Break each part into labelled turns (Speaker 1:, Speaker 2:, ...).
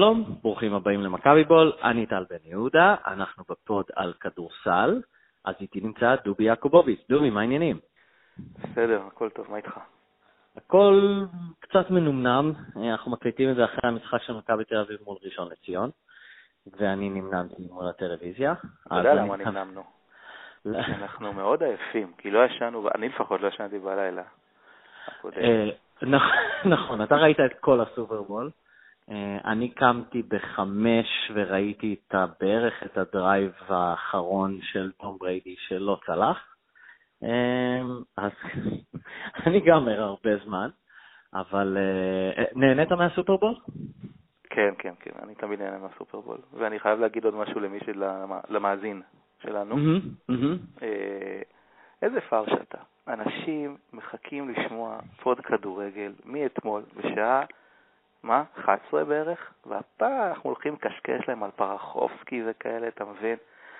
Speaker 1: שלום, ברוכים הבאים למכבי בול, אני טל בן יהודה, אנחנו בפוד על כדורסל, אז איתי נמצא דובי יעקובוביץ. דובי, מה העניינים?
Speaker 2: בסדר, הכל טוב, מה איתך?
Speaker 1: הכל קצת מנומנם, אנחנו מקליטים את זה אחרי המשחק של מכבי תל אביב מול ראשון לציון, ואני נמנמתי מול הטלוויזיה.
Speaker 2: אתה יודע למה נמנמנו? אנחנו מאוד עייפים, כי לא ישנו, אני לפחות לא ישנתי בלילה.
Speaker 1: אה, נכון, אתה ראית את כל הסופרבול. אה, אני קמתי בחמש וראיתי את בערך את ה drive האחרון של תום בריידי שלא צלח. אה, אז אני גם ער הרבה זמן, אבל אה, נהנית מהסופרבול?
Speaker 2: כן, כן, כן, אני תמיד נהנה מהסופרבול. ואני חייב להגיד עוד משהו למי של... למאזין שלנו. איזה פאר שאתה. אנשים מחכים לשמוע פוד כדורגל מאתמול בשעה מה? 11 בערך? והפעם אנחנו הולכים לקשקש להם על פרחובסקי וכאלה, אתה מבין?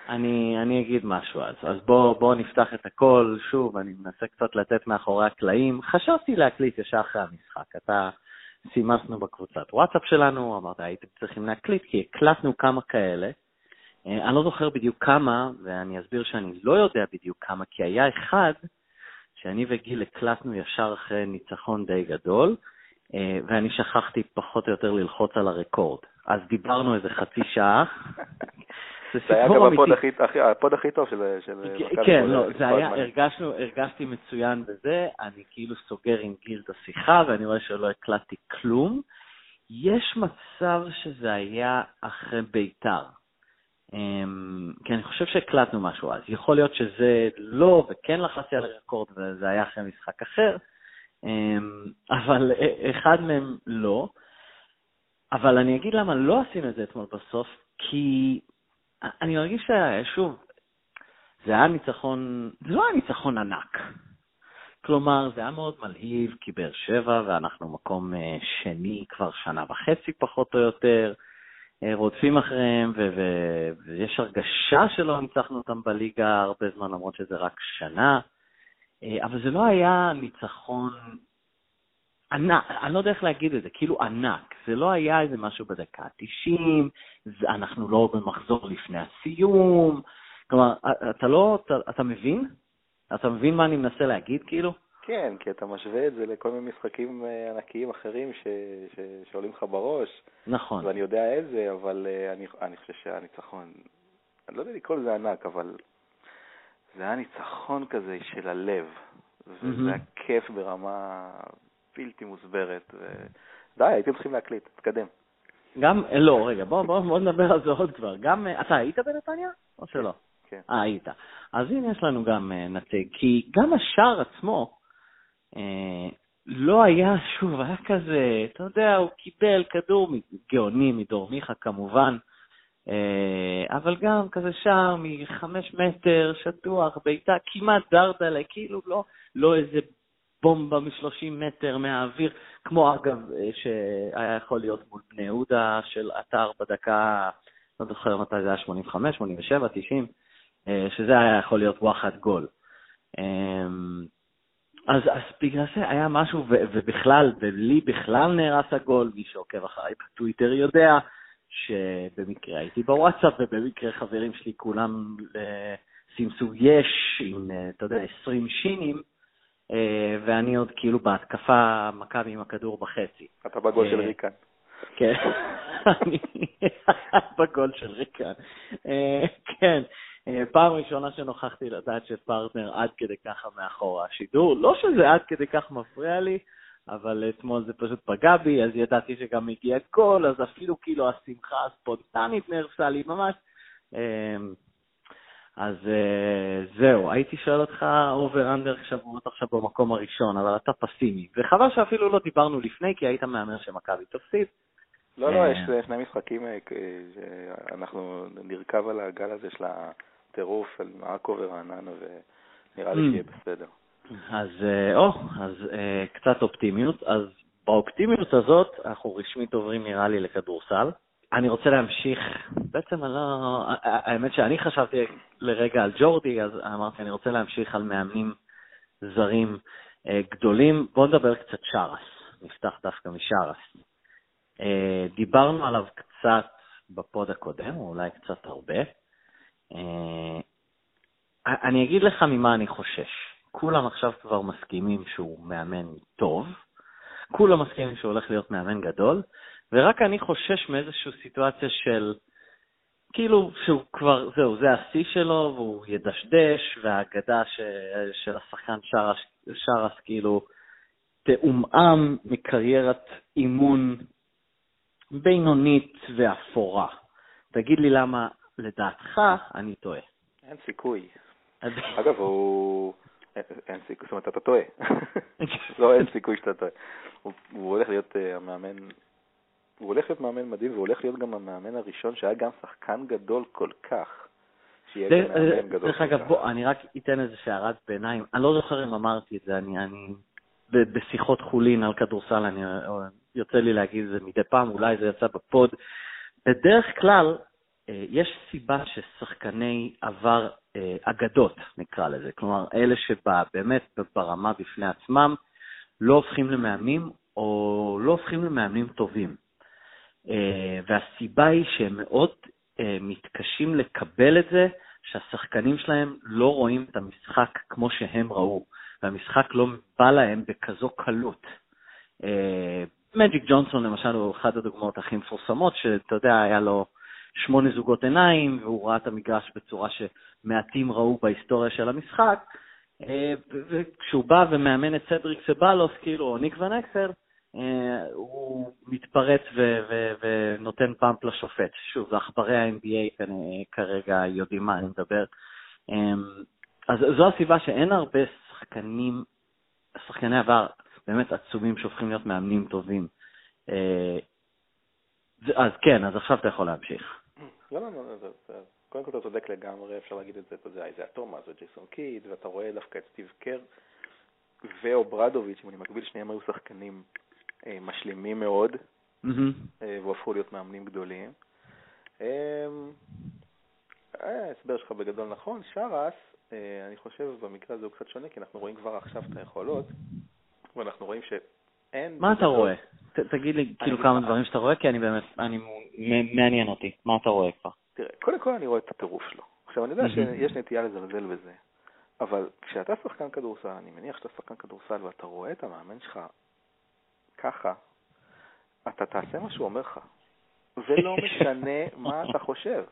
Speaker 1: אני, אני אגיד משהו אז. אז בואו בוא נפתח את הכל. שוב, אני מנסה קצת לתת מאחורי הקלעים. חשבתי להקליט ישר אחרי המשחק. אתה, סימסנו בקבוצת וואטסאפ שלנו, אמרת, הייתם צריכים להקליט, כי הקלטנו כמה כאלה. אה, אני לא זוכר בדיוק כמה, ואני אסביר שאני לא יודע בדיוק כמה, כי היה אחד שאני וגיל הקלטנו ישר אחרי ניצחון די גדול, ואני שכחתי פחות או יותר ללחוץ על הרקורד. אז דיברנו איזה חצי שעה.
Speaker 2: זה היה גם הפוד הכי טוב של מכבי
Speaker 1: כן, לא, זה היה, הרגשנו, הרגשתי מצוין בזה, אני כאילו סוגר עם גיל את השיחה, ואני רואה שלא הקלטתי כלום. יש מצב שזה היה אחרי ביתר. אמ, כי אני חושב שהקלטנו משהו אז. יכול להיות שזה לא, וכן לחצתי על הרקורד, וזה היה אחרי משחק אחר. אמ, אבל אחד מהם לא. אבל אני אגיד למה לא עשינו את זה אתמול בסוף, כי אני מרגיש ששוב, זה היה ניצחון, זה לא היה ניצחון ענק. כלומר, זה היה מאוד מלהיב, כי באר שבע, ואנחנו מקום אה, שני כבר שנה וחצי פחות או יותר, אה, רודפים אחריהם, ו- ו- ויש הרגשה שלא ניצחנו אותם בליגה הרבה זמן, למרות שזה רק שנה. אה, אבל זה לא היה ניצחון ענק, אני לא יודע איך להגיד את זה, כאילו ענק. זה לא היה איזה משהו בדקה ה-90, אנחנו לא במחזור לפני הסיום. כלומר, אתה לא, אתה, אתה מבין? אתה מבין מה אני מנסה להגיד, כאילו?
Speaker 2: כן, כי אתה משווה את זה לכל מיני משחקים אה, ענקיים אחרים ש, ש, שעולים לך בראש.
Speaker 1: נכון.
Speaker 2: ואני יודע איזה, אבל uh, אני, אני חושב שהניצחון, אני לא יודע לקרוא לזה ענק, אבל זה היה ניצחון כזה של הלב, וזה היה כיף ברמה בלתי מוסברת. ו... די, הייתם צריכים להקליט, תקדם.
Speaker 1: גם, לא, רגע, בוא, בוא, בוא נדבר על זה עוד כבר. גם, אתה היית בנתניה או שלא?
Speaker 2: כן.
Speaker 1: אה, היית. אז הנה יש לנו גם uh, נציג, כי גם השער עצמו uh, לא היה, שוב, היה כזה, אתה יודע, הוא קיבל כדור גאוני מדור מיכה כמובן, אה, אבל גם כזה שם, מחמש מטר, שטוח, בעיטה כמעט דרדלה, כאילו לא, לא איזה בומבה משלושים מטר מהאוויר, כמו אגב אה, שהיה יכול להיות מול בני יהודה של אתר בדקה, לא זוכר מתי זה היה, 85, 87, 90, שזה היה יכול להיות וואחד גול. אה, אז, אז בגלל זה היה משהו, ובכלל, ולי בכלל נהרס הגול, מי שעוקב אחריי בטוויטר יודע, שבמקרה הייתי בוואטסאפ, ובמקרה חברים שלי כולם אה, סימסו יש עם, אה, אתה יודע, 20 שינים, אה, ואני עוד כאילו בהתקפה מכבי עם הכדור בחצי.
Speaker 2: אתה בגול של ריקן.
Speaker 1: כן, אני בגול של ריקן. כן, פעם ראשונה שנוכחתי לדעת שפרטנר עד כדי ככה מאחור השידור. לא שזה עד כדי כך מפריע לי, אבל אתמול זה פשוט פגע בי, אז ידעתי שגם הגיע גול, אז אפילו כאילו השמחה הספונטנית נהרסה לי ממש. אמ, אז אה, זהו, הייתי שואל אותך אובר אנדר שבועות עכשיו במקום הראשון, אבל אתה פסימי. וחבל שאפילו לא דיברנו לפני, כי היית מהמר שמכבי תפסיד.
Speaker 2: לא, לא, אה. יש שני משחקים אה, שאנחנו נרכב על הגל הזה של הטירוף על עכו ורעננה, ונראה לי mm. שיהיה בסדר.
Speaker 1: אז אה, או, אז אה, קצת אופטימיות. אז באופטימיות הזאת אנחנו רשמית עוברים נראה לי לכדורסל. אני רוצה להמשיך, בעצם אני לא, האמת שאני חשבתי לרגע על ג'ורדי, אז אמרתי אני רוצה להמשיך על מאמנים זרים אה, גדולים. בואו נדבר קצת שרס, נפתח דווקא משרס. דיברנו עליו קצת בפוד הקודם, או אולי קצת הרבה. אני אגיד לך ממה אני חושש. כולם עכשיו כבר מסכימים שהוא מאמן טוב, כולם מסכימים שהוא הולך להיות מאמן גדול, ורק אני חושש מאיזושהי סיטואציה של, כאילו, שהוא כבר, זהו, זה השיא שלו, והוא ידשדש, והאגדה ש, של השחקן שרס, שרס כאילו תעומעם מקריירת אימון בינונית ואפורה. תגיד לי למה לדעתך אני טועה.
Speaker 2: אין סיכוי. אגב, הוא... אין סיכוי, זאת אומרת, אתה טועה. לא, אין סיכוי שאתה טועה. הוא, הוא הולך להיות uh, המאמן, הוא הולך להיות מאמן מדהים, והוא הולך להיות גם המאמן הראשון שהיה גם שחקן גדול כל כך.
Speaker 1: דרך אגב, בוא, אני רק אתן איזה שערת ביניים. אני לא זוכר אם אמרתי את זה, אני, אני בשיחות חולין על כדורסל, אני, יוצא לי להגיד את זה מדי פעם, אולי זה יצא בפוד. בדרך כלל, אה, יש סיבה ששחקני עבר אה, אגדות, נקרא לזה, כלומר, אלה שבאמת ברמה בפני עצמם לא הופכים למאמנים או לא הופכים למאמנים טובים. אה, והסיבה היא שהם מאוד מתקשים לקבל את זה שהשחקנים שלהם לא רואים את המשחק כמו שהם ראו, והמשחק לא בא להם בכזו קלות. מג'יק ג'ונסון למשל הוא אחת הדוגמאות הכי מפורסמות, שאתה יודע, היה לו שמונה זוגות עיניים, והוא ראה את המגרש בצורה שמעטים ראו בהיסטוריה של המשחק. אה, וכשהוא בא ומאמן את סדריק סבלוס, כאילו, או ניק ונקסל, אה, הוא מתפרץ ונותן פאמפ לשופט. שוב, זה עכברי ה-NBA כרגע יודעים מה אני מדבר. אה, אז זו הסיבה שאין הרבה שחקנים, שחקני עבר באמת עצומים שהופכים להיות מאמנים טובים. אז כן, אז עכשיו אתה יכול להמשיך.
Speaker 2: לא, לא, לא, לא, קודם כל אתה צודק לגמרי, אפשר להגיד את זה, אתה יודע, איזה תומאס וג'ייסון קיד, ואתה רואה דווקא את סטיב קר ואוברדוביץ', אם אני מקביל, שניהם היו שחקנים אה, משלימים מאוד, אה, והפכו להיות מאמנים גדולים. אה, ההסבר שלך בגדול נכון, שרס, אה, אני חושב במקרה הזה הוא קצת שונה, כי אנחנו רואים כבר עכשיו את היכולות, ואנחנו רואים שאין...
Speaker 1: מה אתה רואה? תגיד לי כאילו כמה דברים שאתה רואה, כי אני באמת, אני מעניין אותי. מה אתה רואה כבר?
Speaker 2: תראה, קודם כל אני רואה את הטירוף שלו. עכשיו, אני יודע שיש נטייה לזלזל בזה, אבל כשאתה שחקן כדורסל, אני מניח שאתה שחקן כדורסל ואתה רואה את המאמן שלך ככה, אתה תעשה מה שהוא אומר לך. ולא משנה מה אתה חושב.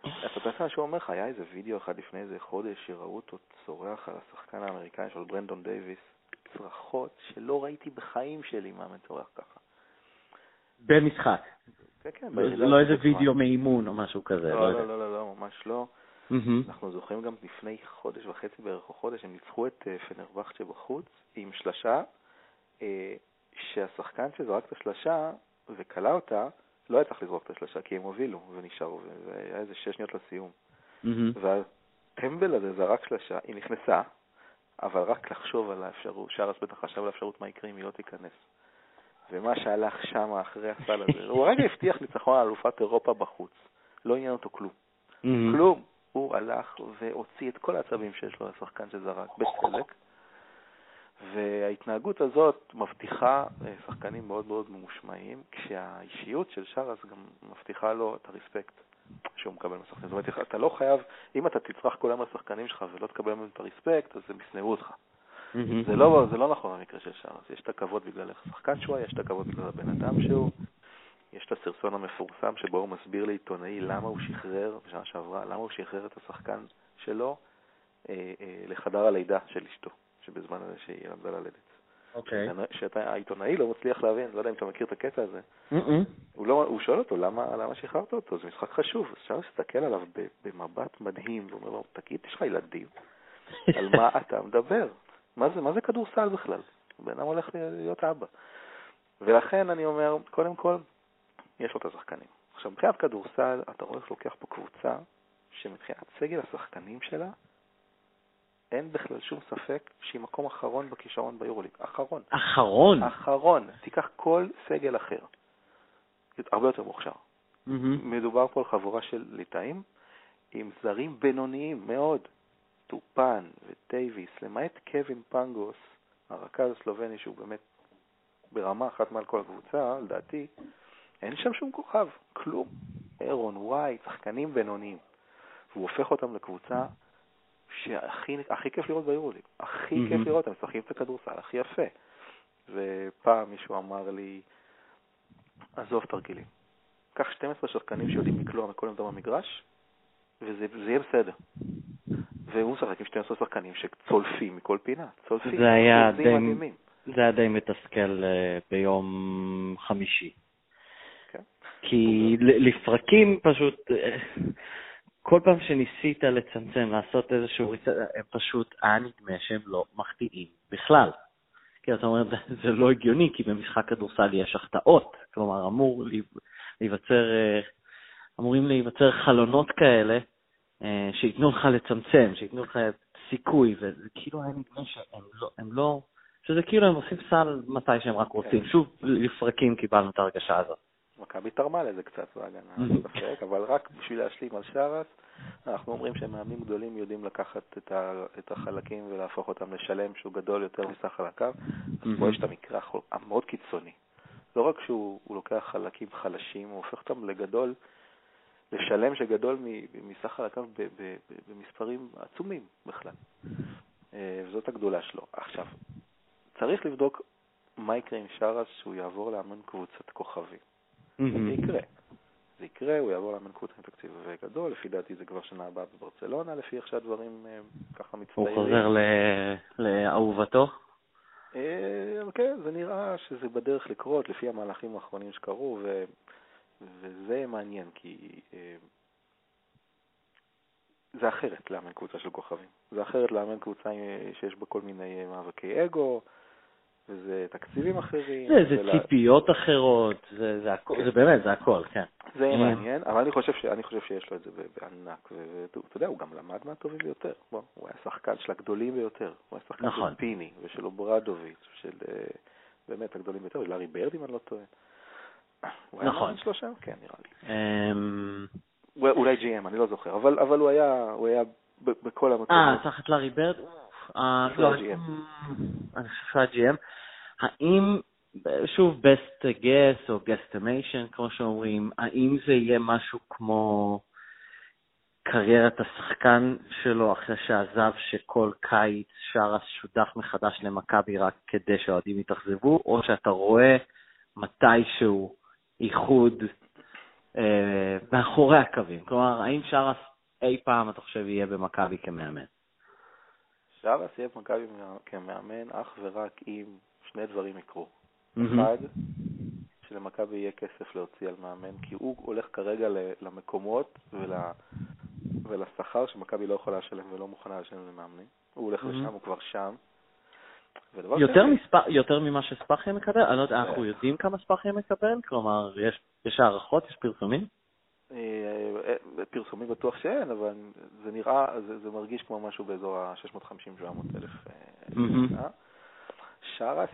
Speaker 2: אתה תעשה מה שהוא אומר לך. היה איזה וידאו אחד לפני איזה חודש שראו אותו צורח על השחקן האמריקאי של ברנדון דייוויס, צרחות שלא ראיתי בחיים שלי מאמן צורח ככה.
Speaker 1: במשחק.
Speaker 2: כן, כן.
Speaker 1: לא איזה וידאו מאימון או משהו כזה.
Speaker 2: לא, לא, לא, לא, לא, ממש לא. אנחנו זוכרים גם לפני חודש וחצי בערך או חודש, הם ניצחו את אה, פנרבכצ'ה בחוץ עם שלשה, אה, שהשחקן שזרק את השלשה וכלה אותה, לא היה צריך לזרוק את השלשה, כי הם הובילו ונשארו, והיה איזה שש שניות לסיום. והטמבל הזה זרק שלשה, היא נכנסה, אבל רק לחשוב על האפשרות, שרס בטח חשב על האפשרות מה יקרה אם היא לא תיכנס. ומה שהלך שם אחרי הסל הזה, הוא הרגע הבטיח ניצחון על אלופת אירופה בחוץ. לא עניין אותו כלום. כלום. הוא הלך והוציא את כל העצבים שיש לו לשחקן שזרק, בצדק. וההתנהגות הזאת מבטיחה אה, שחקנים מאוד מאוד ממושמעים, כשהאישיות של שרס גם מבטיחה לו את הרספקט שהוא מקבל מהשחקנים. זאת אומרת, אתה לא חייב, אם אתה תצרח כל היום לשחקנים שלך ולא תקבל מהם את הרספקט, אז הם ישנאו אותך. זה לא, זה לא נכון במקרה של שרס, יש את הכבוד בגלל השחקן שהוא יש את הכבוד בגלל הבן אדם שהוא, יש את הסרסון המפורסם שבו הוא מסביר לעיתונאי למה הוא שחרר, בשנה שעברה, למה הוא שחרר את השחקן שלו אה, אה, לחדר הלידה של אשתו, שבזמן הזה שהיא למדה ללדת.
Speaker 1: אוקיי.
Speaker 2: שהעיתונאי לא מצליח להבין, לא יודע אם אתה מכיר את הקטע הזה. הוא, לא, הוא שואל אותו, למה, למה שחררת אותו? זה משחק חשוב. אז אפשר להסתכל עליו במבט מדהים, ואומר לו, תגיד, יש לך ילדים? על מה אתה מדבר? מה זה, מה זה כדורסל בכלל? בן אדם הולך להיות אבא. ולכן אני אומר, קודם כל, יש לו את השחקנים. עכשיו, מבחינת כדורסל, אתה רואה איך לוקח פה קבוצה שמבחינת סגל השחקנים שלה, אין בכלל שום ספק שהיא מקום אחרון בכישרון ביורוליג. אחרון.
Speaker 1: אחרון?
Speaker 2: אחרון. תיקח כל סגל אחר. הרבה יותר מוכשר. Mm-hmm. מדובר פה על חבורה של ליטאים עם זרים בינוניים מאוד. טופן ודייוויס, למעט קווין פנגוס, הרכז הסלובני שהוא באמת ברמה אחת מעל כל הקבוצה, לדעתי, אין שם שום כוכב, כלום. אירון, וואי, שחקנים בינוניים. והוא הופך אותם לקבוצה שהכי כיף לראות ביורוליג. הכי mm-hmm. כיף לראות, הם משחקים את הכדורסל הכי יפה. ופעם מישהו אמר לי, עזוב תרגילים. קח 12 שחקנים שיודעים לקלוע מכל עמדה במגרש, וזה יהיה בסדר. והוא משחק עם 12 שחקנים שצולפים מכל פינה, צולפים.
Speaker 1: זה היה די, זה היה די מתסכל uh, ביום חמישי. כן. כי לפרקים פשוט, אה, כל פעם שניסית לצמצם, לעשות איזשהו ריצה, הם פשוט, היה נדמה שהם לא מחטיאים בכלל. כי אתה אומר, זה לא הגיוני, כי במשחק כדורסל יש החטאות. כלומר, אמור להיווצר, אה, אמורים להיווצר חלונות כאלה אה, שייתנו לך לצמצם, שייתנו לך סיכוי, וזה כאילו היה נדמה שהם לא, הם לא, שזה כאילו הם עושים סל מתי שהם רק רוצים. כן. שוב, לפרקים קיבלנו את ההרגשה הזאת.
Speaker 2: מכבי תרמה לזה קצת בהגנה, אבל רק בשביל להשלים על שרס, אנחנו אומרים שמאמנים גדולים יודעים לקחת את, ה, את החלקים ולהפוך אותם לשלם שהוא גדול יותר מסך חלקיו, אז פה יש את המקרה המאוד קיצוני. לא רק שהוא לוקח חלקים חלשים, הוא הופך אותם לגדול, לשלם שגדול מסך חלקיו במספרים עצומים בכלל. אה, וזאת הגדולה שלו. עכשיו, צריך לבדוק מה יקרה עם שרס שהוא יעבור לאמן קבוצת כוכבים. זה יקרה. זה יקרה, הוא יעבור לאמן קבוצה עם תקציב גדול, לפי דעתי זה כבר שנה הבאה בברצלונה, לפי איך שהדברים אה, ככה מצטיירים.
Speaker 1: הוא חוזר לאהובתו?
Speaker 2: אה, כן, זה נראה שזה בדרך לקרות, לפי המהלכים האחרונים שקרו, ו... וזה מעניין, כי אה, זה אחרת לאמן קבוצה של כוכבים. זה אחרת לאמן קבוצה שיש בה כל מיני מאבקי אגו, וזה תקציבים אחרים.
Speaker 1: זה, זה ולה... ציפיות אחרות, זה, זה, הכל, זה באמת, זה הכל, כן.
Speaker 2: זה mm. מעניין, אבל אני חושב, ש, אני חושב שיש לו את זה בענק, ואתה יודע, הוא גם למד מהטובים ביותר. בוא, הוא היה שחקן של הגדולים ביותר. הוא היה שחקן נכון. של פיני ושל אוברדוביץ', של אה, באמת הגדולים ביותר, ולארי ברד, אם אני לא טועה. נכון. היה שלושה? כן, נראה לי. אמ, אולי GM, אני לא זוכר, אבל, אבל הוא היה, הוא היה בכל
Speaker 1: המקומות. אה, תחת לארי ברד? אה, לא, אני חושב שהיה GM. האם, שוב, best guess או guesstimation, כמו שאומרים, האם זה יהיה משהו כמו קריירת השחקן שלו אחרי שעזב, שכל קיץ שרס שודח מחדש למכבי רק כדי שהאוהדים יתאכזבו, או שאתה רואה מתישהו איחוד אה, מאחורי הקווים? כלומר, האם שרס אי פעם, אתה חושב, יהיה במכבי כמאמן?
Speaker 2: שרס יהיה במכבי כמאמן אך ורק אם שני דברים יקרו. אחד, שלמכבי יהיה כסף להוציא על מאמן, כי הוא הולך כרגע למקומות ול... ולשכר שמכבי לא יכולה לשלם ולא מוכנה לשלם למאמנים. הוא הולך לשם, הוא כבר שם.
Speaker 1: יותר, מספר, יותר ממה שספאחיה מקבל? אני לא יודע, אנחנו כן. יודעים כמה ספאחיה מקבל? כלומר, יש, יש הערכות? יש פרסומים?
Speaker 2: אה, אה, פרסומים בטוח שאין, אבל זה נראה, זה, זה מרגיש כמו משהו באזור ה-650-700 אלף. אה, שרס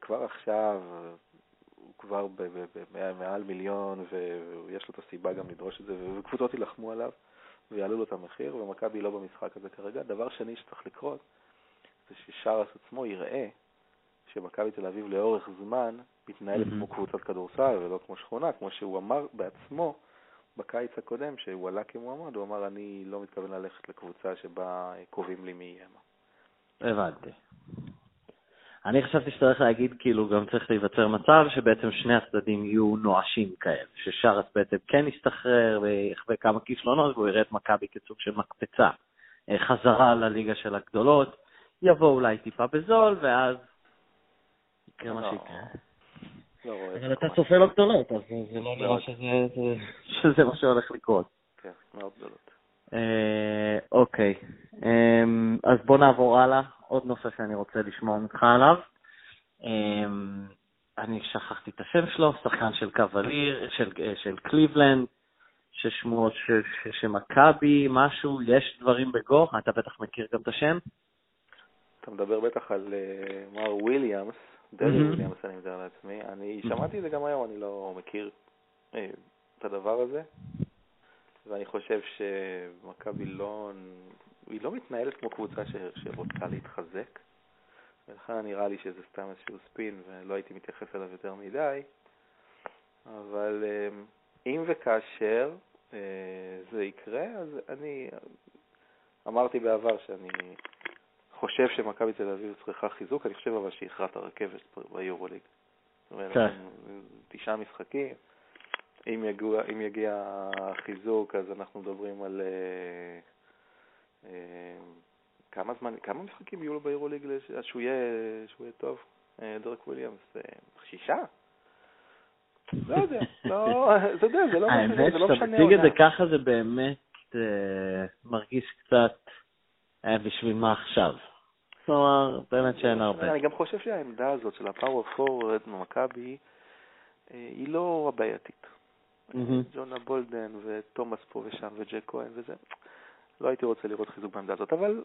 Speaker 2: כבר עכשיו, הוא כבר מעל מיליון, ויש לו את הסיבה גם לדרוש את זה, וקבוצות יילחמו עליו ויעלו לו את המחיר, ומכבי לא במשחק הזה כרגע. דבר שני שצריך לקרות, זה ששרס עצמו יראה שמכבי תל אביב לאורך זמן מתנהלת כמו קבוצת כדורסל ולא כמו שכונה, כמו שהוא אמר בעצמו, בקיץ הקודם, שהוא עלה כמועמד, הוא אמר, אני לא מתכוון ללכת לקבוצה שבה קובעים לי מי יהיה מה.
Speaker 1: הבנתי. אני חשבתי שצריך להגיד, כאילו, גם צריך להיווצר מצב שבעצם שני הצדדים יהיו נואשים כאלה, ששרס בעצם כן יסתחרר ויחווה כמה כישלונות והוא יראה את מכבי כסוג של מקפצה. אה, חזרה לליגה של הגדולות, יבוא אולי טיפה בזול, ואז יקרה מה לא. שיקרה. לא אבל אתה צופה לו גדולות, אז זה לא נראה שזה מה שהולך לקרות.
Speaker 2: כן, מאוד גדולות.
Speaker 1: אה, אוקיי, אמ, אז בוא נעבור הלאה. עוד נושא שאני רוצה לשמוע ממך עליו. אמ, אני שכחתי את השם שלו, שחקן של קווליר, של, של קליבלנד, ששמועות שמכבי, משהו, יש דברים בגו, אתה בטח מכיר גם את השם?
Speaker 2: אתה מדבר בטח על uh, מר וויליאמס, דרי וויליאמס אני מתאר לעצמי. אני שמעתי את זה גם היום, אני לא מכיר uh, את הדבר הזה, ואני חושב שמכבי לא, היא לא מתנהלת כמו קבוצה ש, שרוצה להתחזק, ולכן נראה לי שזה סתם איזשהו ספין ולא הייתי מתייחס אליו יותר מדי. אבל אה, אם וכאשר אה, זה יקרה, אז אני אמרתי בעבר שאני חושב שמכבי תל אביב צריכה חיזוק, אני חושב אבל שהיא את הרכבת ביורוליג. זאת אומרת,
Speaker 1: כן.
Speaker 2: תשעה משחקים, אם יגיע, אם יגיע החיזוק, אז אנחנו מדברים על... אה, אה, כמה זמן, כמה משחקים יהיו לו ביורוליג שהוא יהיה, שהוא יהיה טוב, אה, דרק וויליאמס? שישה? לא יודע, לא, אתה יודע, זה לא
Speaker 1: האמת
Speaker 2: משנה, זה לא
Speaker 1: שאתה מציג את זה. ככה, זה באמת מרגיש קצת בשביל מה עכשיו. כלומר, באמת שאין הרבה.
Speaker 2: אני גם חושב שהעמדה הזאת של ה power forward במכבי אה, היא לא הבעייתית. ג'ונה בולדן ותומאס פה ושם וג'ייק כהן וזה. לא הייתי רוצה לראות חיזוק בעמדה הזאת, אבל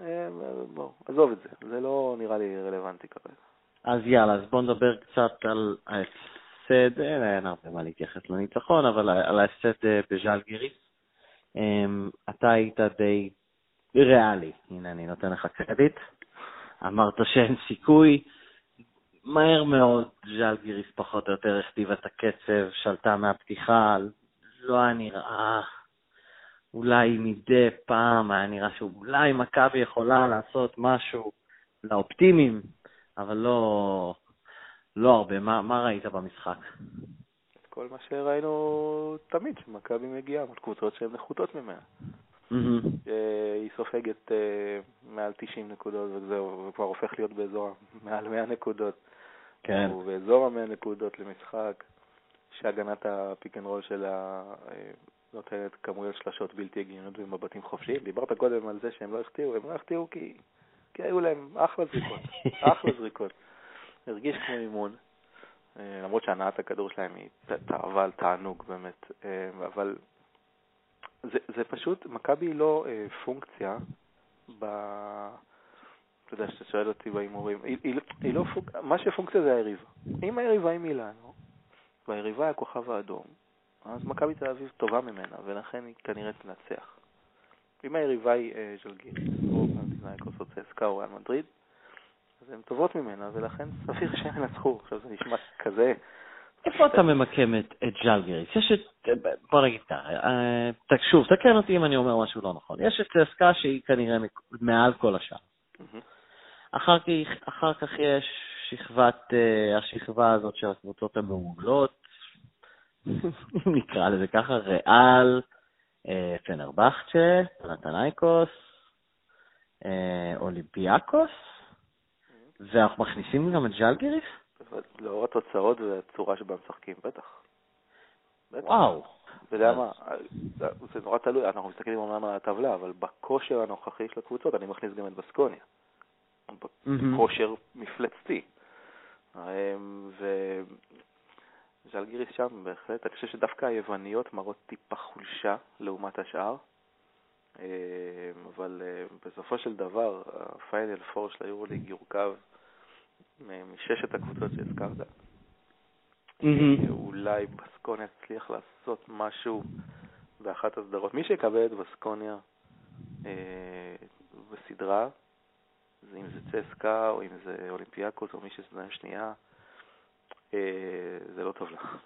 Speaker 2: אה, בוא, עזוב את זה, זה לא נראה לי רלוונטי כרגע.
Speaker 1: אז יאללה, אז בוא נדבר קצת על ההפסד, אה, אין הרבה מה להתייחס לניצחון, אבל על ההפסד אה, בז'לגיריס. אמ, אתה היית די ריאלי, הנה אני נותן לך קרדיט. אמרת שאין סיכוי. מהר מאוד ז'לגיריס פחות או יותר הכתיבה את הקצב, שלטה מהפתיחה, לא היה נראה, אולי מדי פעם היה נראה שאולי מכבי יכולה לעשות משהו לאופטימיים, אבל לא, לא הרבה. מה, מה ראית במשחק?
Speaker 2: כל מה שראינו תמיד, שמכבי מגיעה קבוצות שהן נחותות ממנה.
Speaker 1: מהמם.
Speaker 2: אה, היא סופגת אה, מעל 90 נקודות וזהו, וכבר הופך להיות באזור מעל 100 נקודות.
Speaker 1: כן.
Speaker 2: הוא באזור ה-100 נקודות למשחק, שהגנת ה pick and roll שלה אה, נותנת כמויות שלשות בלתי הגיוניות ומבטים חופשיים. דיברת קודם על זה שהם לא החטיאו, הם לא החטיאו כי, כי היו להם אחלה זריקות, אחלה זריקות. הרגיש כמו אימון, אה, למרות שהנעת הכדור שלהם היא ת- תאווה על תענוג באמת, אבל זה, זה פשוט, מכבי היא לא אה, פונקציה ב... אתה יודע, שאתה שואל אותי בהימורים, היא, היא, היא לא פונק... מה שפונקציה זה היריבה. אם היריבה היא מילאנו, והיריבה היא הכוכב האדום, אז מכבי תל אביב טובה ממנה, ולכן היא כנראה תנצח. אם היריבה היא אה, ז'לגיריס, או פנטינאיקוס או צסקה או ריאל מדריד, אז הן טובות ממנה, ולכן סביר שהם ינצחו. עכשיו זה נשמע כזה...
Speaker 1: איפה אתה ממקם את, ז'לגיריס? יש את, בוא נגיד ככה, אה, ת- שוב, תקן אותי אם אני אומר משהו לא נכון. יש את צסקה שהיא כנראה מעל כל השאר.
Speaker 2: מהמם.
Speaker 1: אחר כך, אחר כך יש שכבת, אה, השכבה הזאת של הקבוצות המעולות, אם נקרא לזה ככה, ריאל, אה, פנרבכצ'ה, פלטנייקוס, אה, אולימפיאקוס, ואנחנו מכניסים גם את ז'לגיריס?
Speaker 2: לאור התוצאות והצורה שבה משחקים, בטח. בטח.
Speaker 1: וואו.
Speaker 2: אתה יודע מה, זה נורא תלוי, אנחנו מסתכלים אומנם על הטבלה, אבל בכושר הנוכחי של הקבוצות אני מכניס גם את בסקוניה.
Speaker 1: מהמם.
Speaker 2: כושר מפלצתי. אמ, וז'לגיריס שם בהחלט, אני חושב שדווקא היווניות מראות טיפה חולשה לעומת השאר, אמ, אבל אה, בסופו של דבר הפיינל פור של היורוליג יורכב מ- מששת הקבוצות שהזכרת.
Speaker 1: מהמם.
Speaker 2: אה, אולי בסקוניה תצליח לעשות משהו באחת הסדרות. מי שיקבל את בסקוניה אה, בסדרה, זה אם זה צסקה או אם זה אולימפיאקוס או מי שזה שנייה, אה, זה לא טוב לך.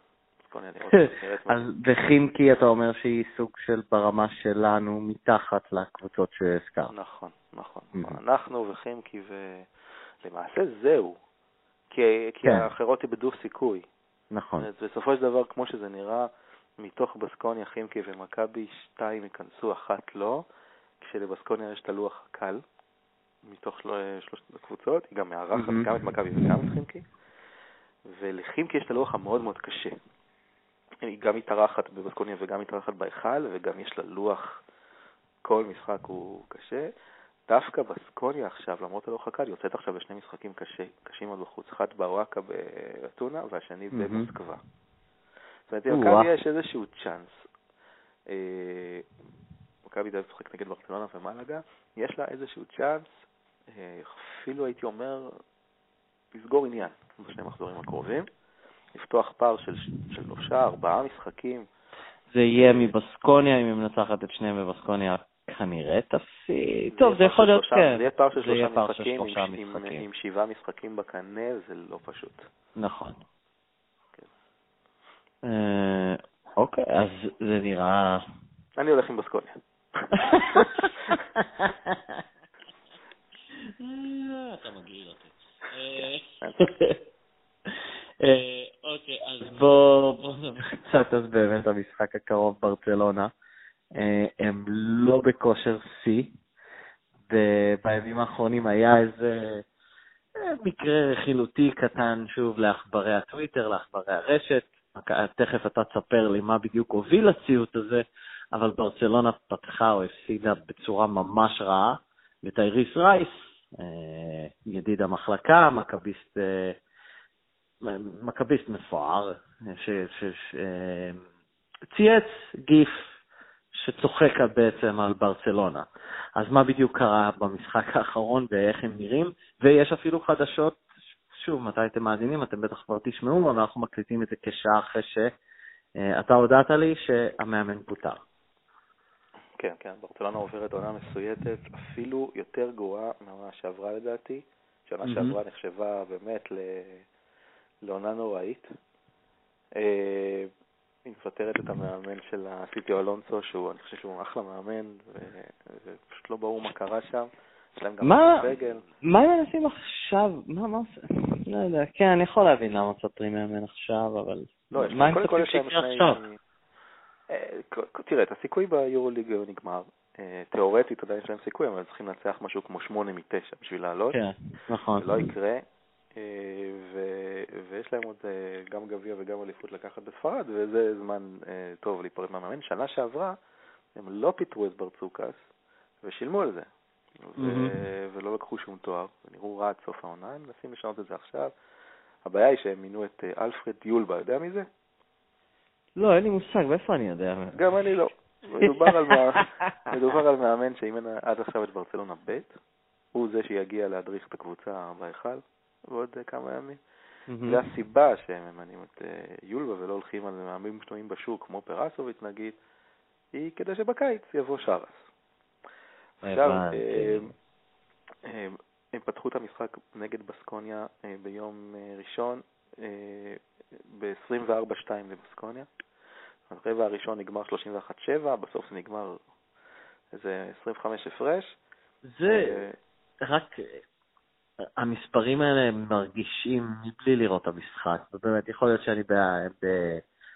Speaker 1: אז בחימקי אתה אומר שהיא סוג של ברמה שלנו מתחת לקבוצות שהזכרת.
Speaker 2: נכון, נכון.
Speaker 1: Mhm.
Speaker 2: אנחנו וחימקי ולמעשה זהו. כי, כי
Speaker 1: כן.
Speaker 2: האחרות איבדו סיכוי.
Speaker 1: נכון.
Speaker 2: אז בסופו של דבר, כמו שזה נראה, מתוך בסקוניה, חימקי ומכבי, שתיים ייכנסו, אחת לא, כשלבסקוניה יש את הלוח הקל, מתוך של- שלושת הקבוצות, היא גם מארחת
Speaker 1: מהמם.
Speaker 2: גם את מכבי וגם את חימקי, ולחימקי יש את הלוח המאוד מאוד קשה. היא גם מתארחת בבסקוניה וגם מתארחת בהיכל, וגם יש לה לוח, כל משחק הוא קשה. דווקא בסקוניה עכשיו, למרות הלוח הקל, יוצאת עכשיו בשני משחקים קשה, קשים מאוד בחוץ. אחד בוואקה באתונה והשני. במוסקבה. זאת אומרת. למכבי יש איזשהו צ'אנס. אה, מכבי אביב משחק נגד ברצלונה ומלאגה, יש לה איזשהו צ'אנס, אה, אפילו הייתי אומר, לסגור עניין בשני המחזורים הקרובים, לפתוח פער של של שלושה, ארבעה משחקים.
Speaker 1: זה יהיה מבסקוניה, אם היא מנצחת את שניהם בבסקוניה, כנראה תפסיד. טוב, זה יכול להיות, כן.
Speaker 2: זה יהיה פער של שלושה משחקים, עם- שבעה משחקים בקנה, זה לא פשוט.
Speaker 1: נכון. אה, אוקיי, אז זה נראה...
Speaker 2: אני הולך עם בסקוניה.
Speaker 1: אתה מגעיל אותי. אה, אוקיי, אז בואו נדבר קצת אז באמת המשחק הקרוב, ברצלונה. אה, הם לא בכושר שיא, ובימים האחרונים היה איזה אה, מקרה רכילותי קטן שוב לעכברי הטוויטר, לעכברי הרשת. תכף אתה תספר לי מה בדיוק הוביל לציוט הזה, אבל ברצלונה פתחה או הפסידה בצורה ממש רעה לטייריס רייס, אה, ידיד המחלקה, מכביסט, מכביסט מפואר, שצייץ גיף שצוחק בעצם על ברצלונה. אז מה בדיוק קרה במשחק האחרון ואיך הם נראים? ויש אפילו חדשות, שוב, מתי אתם מאזינים? אתם בטח כבר תשמעו, אבל אנחנו מקליטים את זה כשעה אחרי שאתה הודעת לי שהמאמן פוטר.
Speaker 2: כן, כן, ברצלונה עוברת עונה מסויטת, אפילו יותר גרועה מהעונה שעברה לדעתי. שנה mm-hmm. שעברה נחשבה באמת ל... לעונה נוראית. היא מפטרת את המאמן של הסיטי אלונסו, שהוא, אני חושב שהוא אחלה מאמן, ופשוט לא ברור מה קרה שם.
Speaker 1: מה הם מנסים עכשיו? מה, מה? לא יודע, כן, אני יכול להבין למה מפטרים מאמן עכשיו, אבל...
Speaker 2: לא, מה הם מצפים שיקרה עכשיו? אה, תראה, את הסיכוי ביורוליג נגמר. אה, תיאורטית עדיין יש להם סיכוי, אבל צריכים לנצח משהו כמו 8 מ-9 בשביל לעלות.
Speaker 1: כן, נכון.
Speaker 2: זה לא יקרה. אה, ויש להם עוד גם גביע וגם אליפות לקחת בספרד, וזה זמן טוב להיפרד מהמאמן. שנה שעברה הם לא פיטרו את ברצוקס ושילמו על זה, ולא לקחו שום תואר, ונראו רע עד סוף העונה, הם מנסים לשנות את זה עכשיו. הבעיה היא שהם מינו את אלפרד יולבה, יודע מי זה?
Speaker 1: לא, אין לי מושג, מאיפה אני יודע?
Speaker 2: גם אני לא. מדובר על, מדובר על מאמן שאימן עד עכשיו את ברצלונה ב', הוא זה שיגיע להדריך את הקבוצה בהיכל בעוד כמה ימים. זה הסיבה שהם ממנים את אה, יולבה ולא הולכים על מאמנים שנויים בשוק כמו פרסוביץ' נגיד, היא כדי שבקיץ יבוא שרס. עכשיו, אה, אה, הם פתחו את המשחק נגד בסקוניה ביום ראשון ב-24-2 לבסקוניה. הרבע הראשון נגמר 31-7, בסוף זה נגמר איזה 25 הפרש.
Speaker 1: זה רק, המספרים האלה מרגישים מבלי לראות את המשחק, ובאמת יכול להיות שאני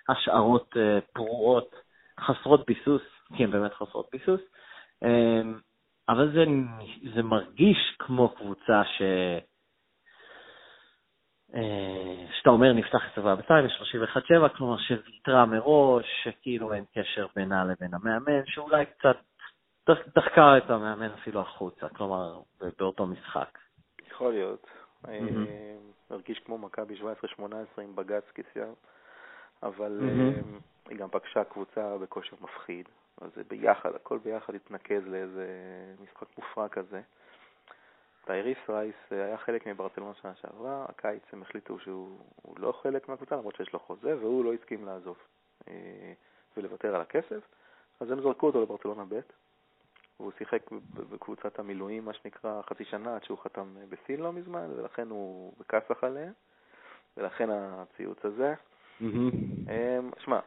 Speaker 1: בהשערות אה, פרועות, חסרות ביסוס, כי הן באמת חסרות ביסוס, אה, אבל זה, זה מרגיש כמו קבוצה ש... אה, שאתה אומר נפתח את צבא בצה"ל ב-31-7, כלומר שוויתרה מראש, שכאילו אין קשר בינה לבין המאמן, שאולי קצת דחקה את המאמן אפילו החוצה, כלומר באותו משחק.
Speaker 2: יכול להיות. מרגיש כמו מכבי 17-18 עם בג"ץ כיסיון, אבל אה, היא גם פגשה קבוצה בכושר מפחיד, אז זה ביחד, הכל ביחד התנקז לאיזה משחק מופרע כזה. טייריס רייס אה, היה חלק מברצלונה שנה שעברה, הקיץ הם החליטו שהוא לא חלק מהקבוצה, למרות שיש לו חוזה, והוא לא הסכים לעזוב אה, ולוותר על הכסף, אז הם זרקו אותו לברצלונה ב', והוא שיחק בקבוצת המילואים, מה שנקרא, חצי שנה עד שהוא חתם בסין לא מזמן, ולכן הוא בכסח עליהם, ולכן הציוץ הזה. אמ, שמע,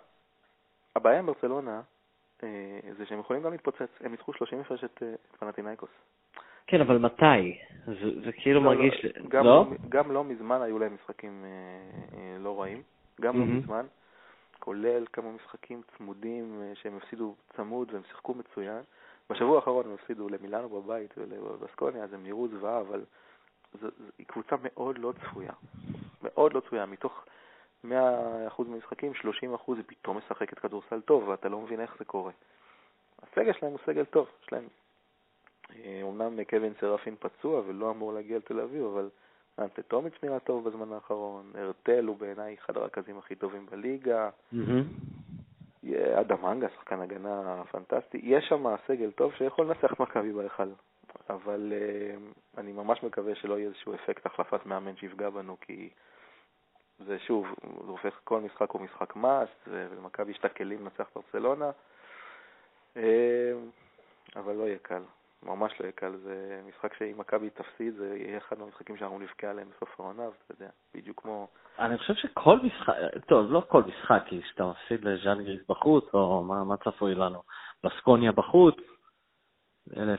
Speaker 2: הבעיה עם ברצלונה אה, זה שהם יכולים גם להתפוצץ, הם ניצחו 30 הפרש את פנטינאיקוס.
Speaker 1: כן, אבל מתי? זה, זה כאילו לא, מרגיש...
Speaker 2: לא? גם לא? גם לא מזמן היו להם משחקים אה, אה, לא רעים, גם mm-hmm. לא מזמן, כולל כמה משחקים צמודים אה, שהם הפסידו צמוד והם שיחקו מצוין. בשבוע האחרון הם הפסידו למילאנו בבית ולבסקוניה, אז הם נראו זוועה, אבל זו, זו, היא קבוצה מאוד לא צפויה. מאוד לא צפויה. מתוך 100% מהמשחקים, 30% היא פתאום משחקת כדורסל טוב, ואתה לא מבין איך זה קורה. הסגל שלהם הוא סגל טוב, יש להם אומנם אה, קווין סרפין פצוע ולא אמור להגיע לתל אביב, אבל אנטטומיץ' נראה טוב בזמן האחרון, הרטל הוא בעיניי אחד הרכזים הכי טובים בליגה, אדם מנגה, שחקן הגנה פנטסטי, יש שם סגל טוב שיכול לנצח מכבי בהיכל, אבל uh, אני ממש מקווה שלא יהיה איזשהו אפקט החלפת מאמן שיפגע בנו, כי זה שוב, זה הופך, כל משחק הוא משחק מאסט, ולמכבי יש את הכלים לנצח ברצלונה, uh, אבל לא יהיה קל. ממש לא יהיה קל. זה משחק שאם מכבי תפסיד, זה יהיה אחד מהמשחקים שאנחנו נבכה עליהם בסוף העונה, ואתה יודע, בדיוק כמו...
Speaker 1: אני חושב שכל משחק, טוב, לא כל משחק, כי כשאתה מפסיד לז'אנגריס בחוץ, או מה, מה צפוי לנו, בסקוניה בחוץ, אלה,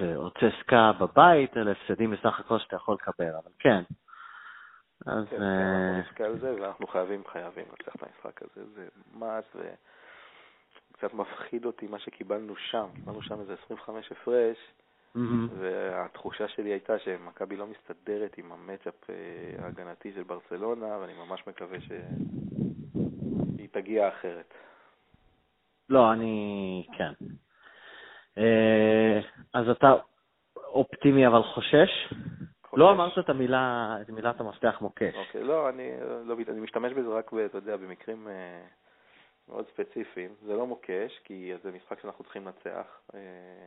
Speaker 1: ואוצסקה בבית, אלה הפסדים בסך הכל שאתה יכול לקבל, אבל כן. אז...
Speaker 2: כן,
Speaker 1: אה,
Speaker 2: אנחנו ואנחנו חייבים, חייבים לצלח את המשחק הזה, זה מס, וקצת מפחיד אותי מה שקיבלנו שם, קיבלנו שם איזה 25 הפרש,
Speaker 1: מהמם.
Speaker 2: והתחושה שלי הייתה שמכבי לא מסתדרת עם המצ'אפ אה, ההגנתי של ברצלונה, ואני ממש מקווה שהיא תגיע אחרת.
Speaker 1: לא, אני... כן. אה, אז אתה אופטימי אבל חושש? לא אמרת את המילה, את מילת המפתח מוקש.
Speaker 2: אוקיי, לא, אני, לא, אני משתמש בזה רק, אתה יודע, במקרים אה, מאוד ספציפיים. זה לא מוקש, כי זה משחק שאנחנו צריכים לנצח, אה,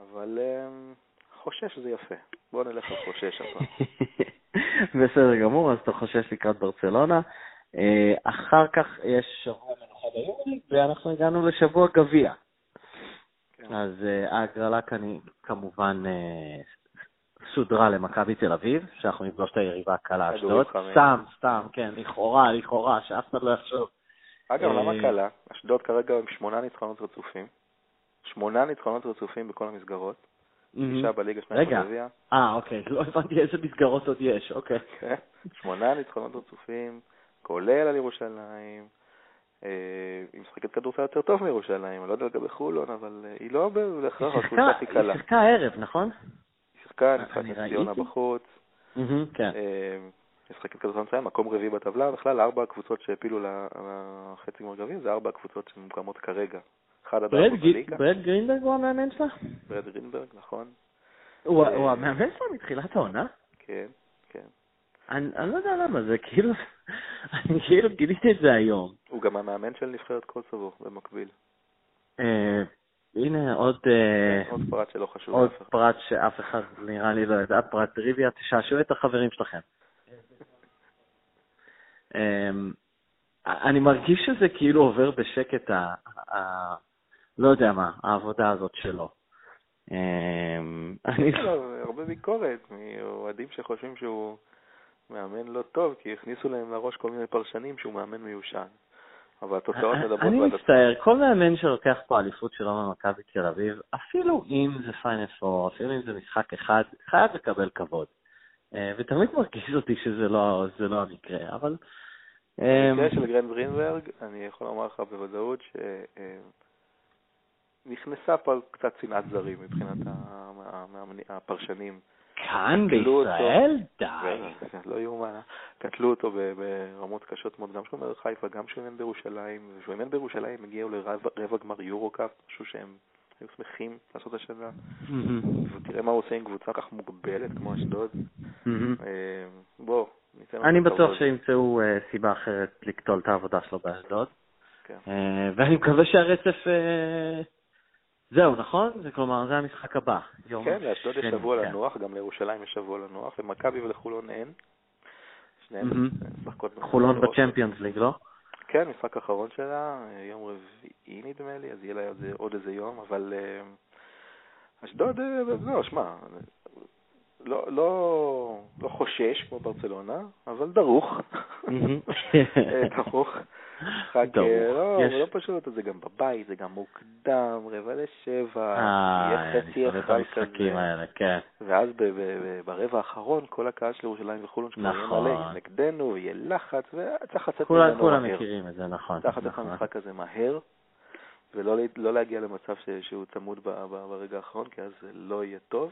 Speaker 2: אבל אה, חושש זה יפה. בוא נלך על חושש הפעם.
Speaker 1: בסדר גמור, אז אתה חושש לקראת ברצלונה. אה, אחר כך יש שבוע מנוחה ביולי, ואנחנו הגענו לשבוע גביע.
Speaker 2: כן.
Speaker 1: אז ההגרלה כאן כמובן אה, סודרה למכבי תל אביב, שאנחנו נפגוש את היריבה הקלה אשדוד. סתם, סתם, כן, לכאורה, לכאורה, שאף אחד לא יחשוב.
Speaker 2: אגב,
Speaker 1: אה,
Speaker 2: למה קלה? אשדוד כרגע עם שמונה ניצחונות רצופים. שמונה ניצחונות רצופים בכל המסגרות. שישה בליגה, שניים. בגביע.
Speaker 1: אה, אוקיי, לא הבנתי איזה מסגרות עוד יש, אוקיי.
Speaker 2: כן. שמונה ניצחונות רצופים, כולל על ירושלים. אה, היא משחקת כדורסל יותר טוב מירושלים, אני לא יודע לגבי חולון, אבל אה, היא לא בהכרח הקבוצה הכי קלה.
Speaker 1: היא שיחקה הערב, נכון?
Speaker 2: היא שיחקה, ניצחה את. ציונה בחוץ,
Speaker 1: כן.
Speaker 2: משחקת כדורסל מצוין, מקום רביעי בטבלה, בכלל ארבע הקבוצות שהעפילו לחצי גמר גביע, זה ארבע הקבוצות שמוקמות כרגע. אחד עד ארבע בליגה,
Speaker 1: ברד גרינברג הוא המאמן שלה?
Speaker 2: ברד גרינברג, נכון,
Speaker 1: הוא
Speaker 2: אה,
Speaker 1: המאמן שלה מתחילת העונה?
Speaker 2: כן, כן.
Speaker 1: אני אני לא יודע למה, זה כאילו, אני כאילו גיליתי את זה היום.
Speaker 2: הוא גם המאמן של נבחרת קוסובו במקביל.
Speaker 1: אה, הנה עוד אה,
Speaker 2: עוד פרט שלא חשוב
Speaker 1: עוד. פרט שאף אחד נראה לי לא יודע, פרט טריוויה, תשעשעו את החברים שלכם. אמ, אני מרגיש שזה כאילו עובר בשקט, ה- ה- לא יודע מה, העבודה הזאת שלו. אמ, אני
Speaker 2: יש לו הרבה ביקורת מאוהדים שחושבים שהוא מאמן לא טוב, כי הכניסו להם לראש כל מיני פרשנים שהוא מאמן מיושן. אבל התוצאות מדברות
Speaker 1: אני
Speaker 2: בעד עצמן.
Speaker 1: מצטער, כל מאמן שלוקח פה אליפות שלו ממכבי תל אביב, אפילו אם זה פיינל פור, אפילו אם זה משחק אחד, חייב לקבל כבוד. אה, ותמיד מרגיש אותי שזה לא, לא המקרה, אבל... אמ,
Speaker 2: במקרה של בראד גרינברג, אני יכול לומר לך בוודאות שנכנסה פה קצת שנאת זרים מבחינת הפרשנים.
Speaker 1: כאן. בישראל? די.
Speaker 2: לא יאומן, קטלו אותו ברמות קשות מאוד, גם כשהוא אימן חיפה, גם כשהוא אימן בירושלים, וכשהוא אימן בירושלים הגיעו לרבע גמר יורו-קאפ, משהו שהם היו שמחים לעשות השנה. ותראה מה הוא עושה עם קבוצה כך מוגבלת כמו אשדוד. אה, בוא,
Speaker 1: אני. בטוח שימצאו אה, סיבה אחרת לקטול את העבודה שלו באשדוד.
Speaker 2: כן.
Speaker 1: אה, ואני מקווה שהרצף... אה, זהו, נכון? זה כלומר, זה המשחק הבא.
Speaker 2: כן, לאשדוד יש שבוע
Speaker 1: כן.
Speaker 2: לנוח, גם לירושלים יש שבוע לנוח, ומכבי ולחולון אין. שניהם
Speaker 1: מהמם.
Speaker 2: משחקות...
Speaker 1: חולון. בצ'מפיונס ליג, לא?
Speaker 2: כן, משחק אחרון שלה, יום רביעי נדמה לי, אז יהיה לה עוד- איזה יום, אבל אשדוד, לא, שמע, לא, לא, לא חושש כמו ברצלונה, אבל דרוך. אה, דרוך. אה, לא, זה לא פשוט, זה גם בבית, זה גם מוקדם, רבע לשבע,
Speaker 1: אה,
Speaker 2: יהיה חצי אחד כזה.
Speaker 1: כן.
Speaker 2: ואז ברבע האחרון כל הקהל של ירושלים וחולון שכבר יהיה
Speaker 1: נכון.
Speaker 2: מלא נגדנו, יהיה לחץ, וצריך לצאת
Speaker 1: כולם
Speaker 2: ממנו
Speaker 1: כולם
Speaker 2: מהר.
Speaker 1: מכירים את זה, נכון.
Speaker 2: צריך לצאת
Speaker 1: נכון.
Speaker 2: מהמשחק הזה מהר, ולא לא להגיע למצב שהוא צמוד ברגע האחרון, כי אז זה לא יהיה טוב.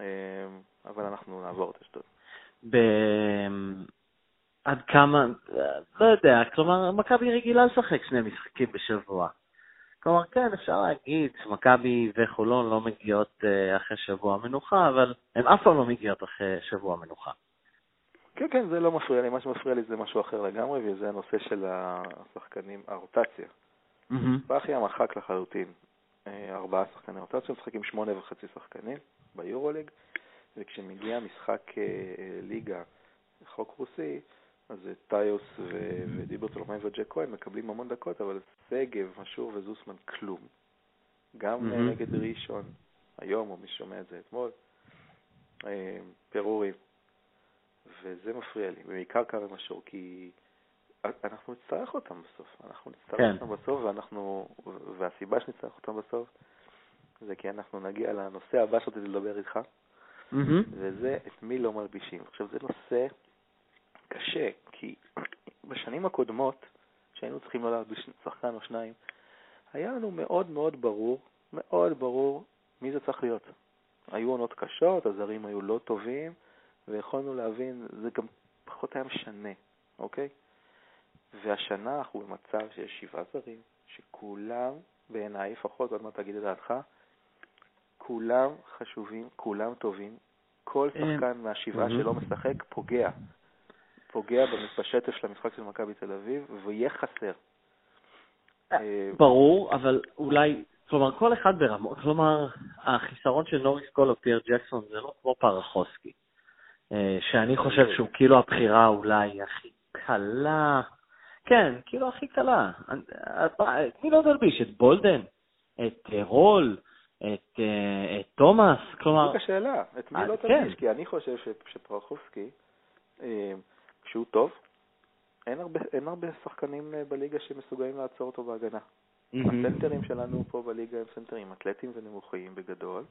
Speaker 2: אה, אבל אנחנו נעבור את אשדוד.
Speaker 1: ב... עד כמה, לא יודע, כלומר, מכבי רגילה לשחק שני משחקים בשבוע. כלומר, כן, אפשר להגיד שמכבי וחולון לא מגיעות אה, אחרי שבוע מנוחה, אבל הן אף פעם לא מגיעות אחרי שבוע מנוחה.
Speaker 2: כן, כן, זה לא מפריע לי, מה שמפריע לי זה משהו אחר לגמרי, וזה הנושא של השחקנים, הרוטציה. בכי מחק לחלוטין אה, ארבעה שחקני רוטציה, משחקים שמונה וחצי שחקנים ביורוליג, וכשמגיע משחק אה, אה, ליגה, חוק רוסי, אז אה, טיוס ו- ודיבר צולומי וג'ק כהן מקבלים המון דקות, אבל שגב, משור וזוסמן כלום. גם. נגד ראשון, היום, או מי ששומע את זה אתמול, פירורים. וזה מפריע לי, בעיקר כרם אשור, כי אנחנו נצטרך אותם בסוף. אנחנו נצטרך
Speaker 1: כן.
Speaker 2: אותם בסוף, ואנחנו, והסיבה שנצטרך אותם בסוף זה כי אנחנו נגיע לנושא הבא שרציתי לדבר איתך,
Speaker 1: מהמם.
Speaker 2: וזה את מי לא מלבישים. עכשיו, זה נושא קשה, כי בשנים הקודמות, שהיינו צריכים לא להלביש שחקן או שניים, היה לנו מאוד מאוד ברור, מאוד ברור מי זה צריך להיות. היו עונות קשות, הזרים היו לא טובים, ויכולנו להבין, זה גם פחות היה משנה, אוקיי? והשנה אנחנו במצב שיש שבעה זרים, שכולם, בעיניי לפחות, עוד מעט תגיד את דעתך, כולם חשובים, כולם טובים. כל
Speaker 1: אה,
Speaker 2: שחקן מהשבעה
Speaker 1: mhm.
Speaker 2: שלא משחק פוגע. פוגע בשטף של המשחק של מכבי תל אביב, ויהיה חסר. אה,
Speaker 1: ברור, אבל אולי, כלומר, כל אחד ברמות, כלומר, החיסרון של נוריס קול או פייר ג'קסון זה לא כמו פרחובסקי, אה, שאני חושב שהוא כאילו הבחירה אולי הכי קלה, כן, כאילו הכי קלה. מי לא תלביש? את בולדן? את אה, רול? את אה, את תומאס? כלומר,
Speaker 2: בדיוק השאלה, את מי לא
Speaker 1: כן.
Speaker 2: תרגיש? כי אני חושב שפרחובסקי, אה, כשהוא טוב, אין הרבה, אין הרבה שחקנים אה, בליגה שמסוגלים לעצור אותו בהגנה.
Speaker 1: מהמם.
Speaker 2: הסנטרים שלנו פה בליגה הם סנטרים אתלטיים ונמוכים בגדול.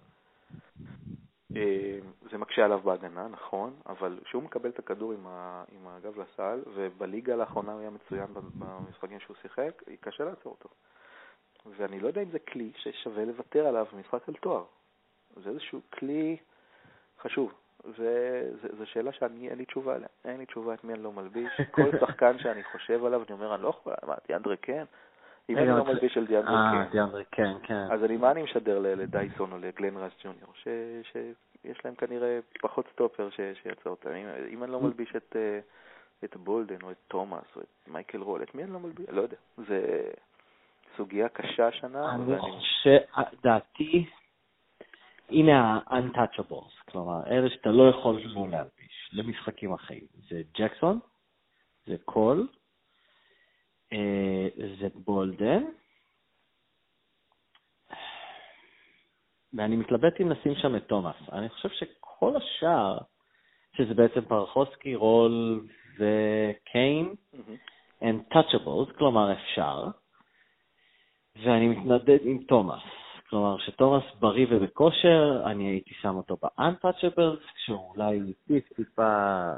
Speaker 2: זה מקשה עליו בהגנה, נכון, אבל כשהוא מקבל את הכדור עם, ה, עם הגב לסל, ובליגה לאחרונה הוא היה מצוין במשחקים שהוא שיחק, קשה לעצור אותו. ואני לא יודע אם זה כלי ששווה לוותר עליו במשחק על תואר. זה איזשהו כלי חשוב. וזו שאלה שאני, אין לי תשובה עליה. אין לי תשובה את מי אני לא מלביש. כל שחקן שאני חושב עליו, אני אומר, אני לא יכול, מה, דיאנדרה קיין? אם אני לא מלביש של דיאנדרה
Speaker 1: אה,
Speaker 2: כן.
Speaker 1: דיאנדרה, כן, כן.
Speaker 2: אז אני, מה אני משדר לדייסון או לגלן רייס ג'וניור? שיש להם כנראה פחות סטופר ש- שיעצור אותם. אם, אני לא מלביש את, אה, את בולדן או את תומאס או את מייקל רול, את מי אני לא מלביש? לא יודע. זה סוגיה קשה השנה,
Speaker 1: אני. חושב, דעתי, הנה ה-untouchables, כלומר, אלה שאתה לא יכול לא להלביש למשחקים אחרים. זה ג'קסון, זה קול, אה, זה בולדן, ואני מתלבט אם לשים שם את תומאס. אני חושב שכל השאר, שזה בעצם פרחוסקי, רול וקיין. הם touchables, כלומר אפשר, ואני מתנדד עם תומאס. כלומר, שתומאס בריא ובכושר, אני הייתי שם אותו ב-untouchables, כשהוא אולי טיפ טיפה,